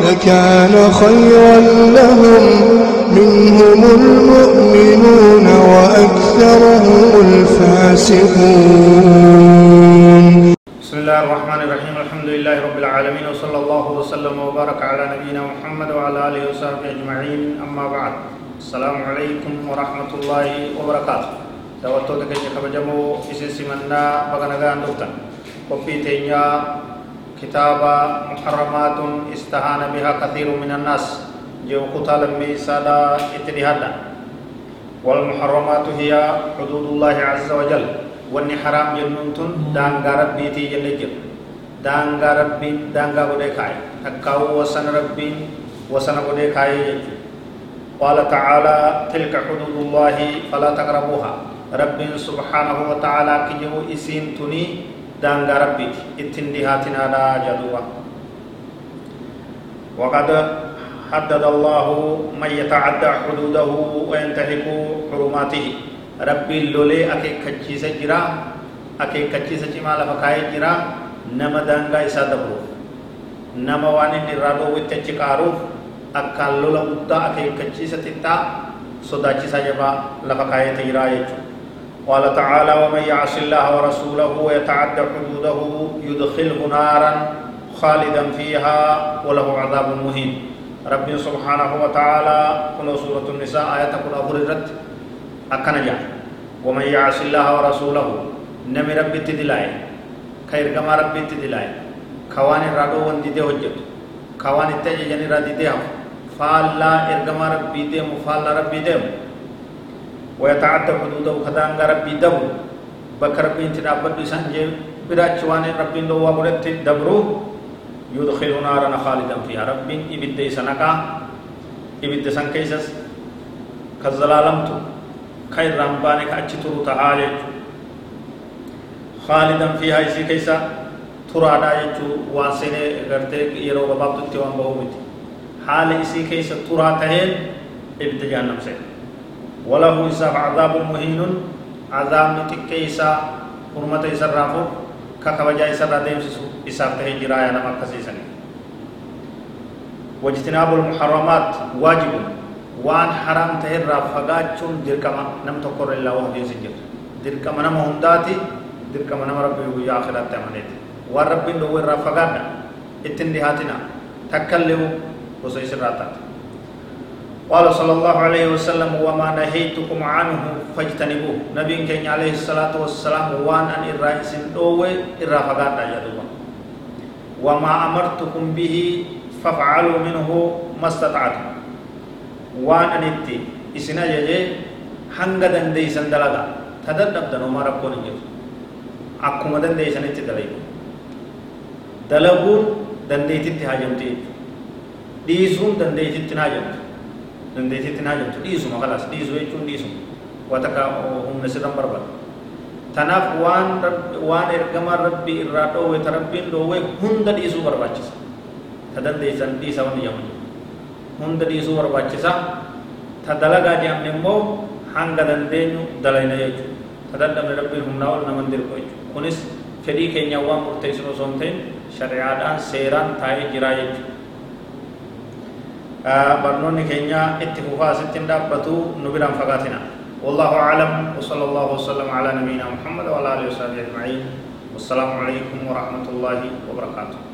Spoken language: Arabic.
لكان خيرا لهم. منهم المؤمنون وأكثرهم الفاسقون. بسم الله الرحمن الرحيم. الحمد لله رب العالمين وصلى الله وسلم وبارك على نبينا محمد وعلى آله وصحبه أجمعين. أما بعد السلام عليكم ورحمة الله وبركاته. isin simannaa baga nagaan dhuftan qophii teenyaa كتابا محرمات استهان بها كثير من الناس. جو قتال ميسادا اتدهادا والمحرمات هي حدود الله عز وجل. واني حرام جنونتن دانغا ربي تي جل دانغا ربي دانغا بودي كاي تكاو وسن ربي وسن بودي كاي قال تعالى تلك حدود الله فلا تقربوها. رب سبحانه وتعالى كجو إسين تني دانغا ربيت اتندهاتنا لا جدوة وقد حدد الله من يتعدى حدوده وينتهك حرماته ربي اللولي أكي كجيسة جرا أكي كجيسة جمال فكاية جرا نما دانغا إسا دبرو نما واني نرادو ويتچكارو أكال لولا مدى أكي كجيسة تتا صداچيسا جبا لفكاية جرا يجو قال تعالى ومن يعص الله ورسوله ويتعدى حدوده يدخله نارا خالدا فيها وله عذاب مهين. رب سبحانه وتعالى كن سورة النساء آية كن أفررت أكن جاء. ومن يعص الله ورسوله نمي ربي تدلاي خير كما ربي تدلاي خواني رادو وندي دي هجت خواني تجي جني رادي دي فالا إرغما ربي دي مفالا ربي دي ويتعدى حدوده خدان ربي دبر بكر ربي انت دابد سنجي براچ وان ربي لو وبرت دبرو. يدخل نارا خالدا فيها ربي. إبد سنكا إبد سن كيسس كزلالمت خير رمبانك اچترو تعالى خالدا فيها اسی کیسا ترادا یچو واسنه غرته يرو بابت تيوان بهومت حال اسی کیسا ترا تهل إبد جهنم سے وله إساف عذاب مهين عذاب نتكيسا حرمة إسر رافو كخبجا إسر راديم إساف تهي جرايا نما كسيسن واجتناب المحرمات واجب وان حرام تهي رافقاتشون دركما نم تقر إلا وحده سجر دركما نم هنداتي دركما نم ربي ويا آخرات تمنيت وان ربي لو رافقاتنا اتندهاتنا تكلموا وسيسر راتات قال صلى الله عليه وسلم وما نهيتكم عنه فاجتنبوه نبي كان عليه الصلاة والسلام وان أن الرئيس دوه الرافقات يدوه وما أمرتكم به فافعلوا منه ما استطعتم وان أن اتي إسنا ججي hanga dandeeysan dalaga ta dadhabdan homaa rakkoon hin jirtu akkuma dandeeysanitti dalaydu dalaguun dandeetitti haajamte jechuudha dhiisuun dandeetitti hin haajamtu dandeetitti naa jirtu dhiisuma kalaas dhiisu jechuun dhiisuma wataka humna sirran barbaada tanaaf waan waan ergamaa rabbii irraa dhoowwe ta rabbiin dhoowwe hunda dhiisuu barbaachisa ta dandeessan dhiisa wanni jedhamu hunda dhiisuu barbaachisa ta dalagaa jedhamne immoo hanga dandeenyu dalayna jechuudha ta dadhabne rabbiin humnaa ol naman dirqu jechuudha kunis fedhii keenya waan murteessu osoo hin ta'in shari'aadhaan seeraan taa'ee jiraa jechuudha barnoonni keenya itti fufaa asittiin dhaabbatu nu biraan fagaatina. والله أعلم وصلى الله وسلم على نبينا محمد وعلى آله وصحبه أجمعين والسلام عليكم ورحمة الله وبركاته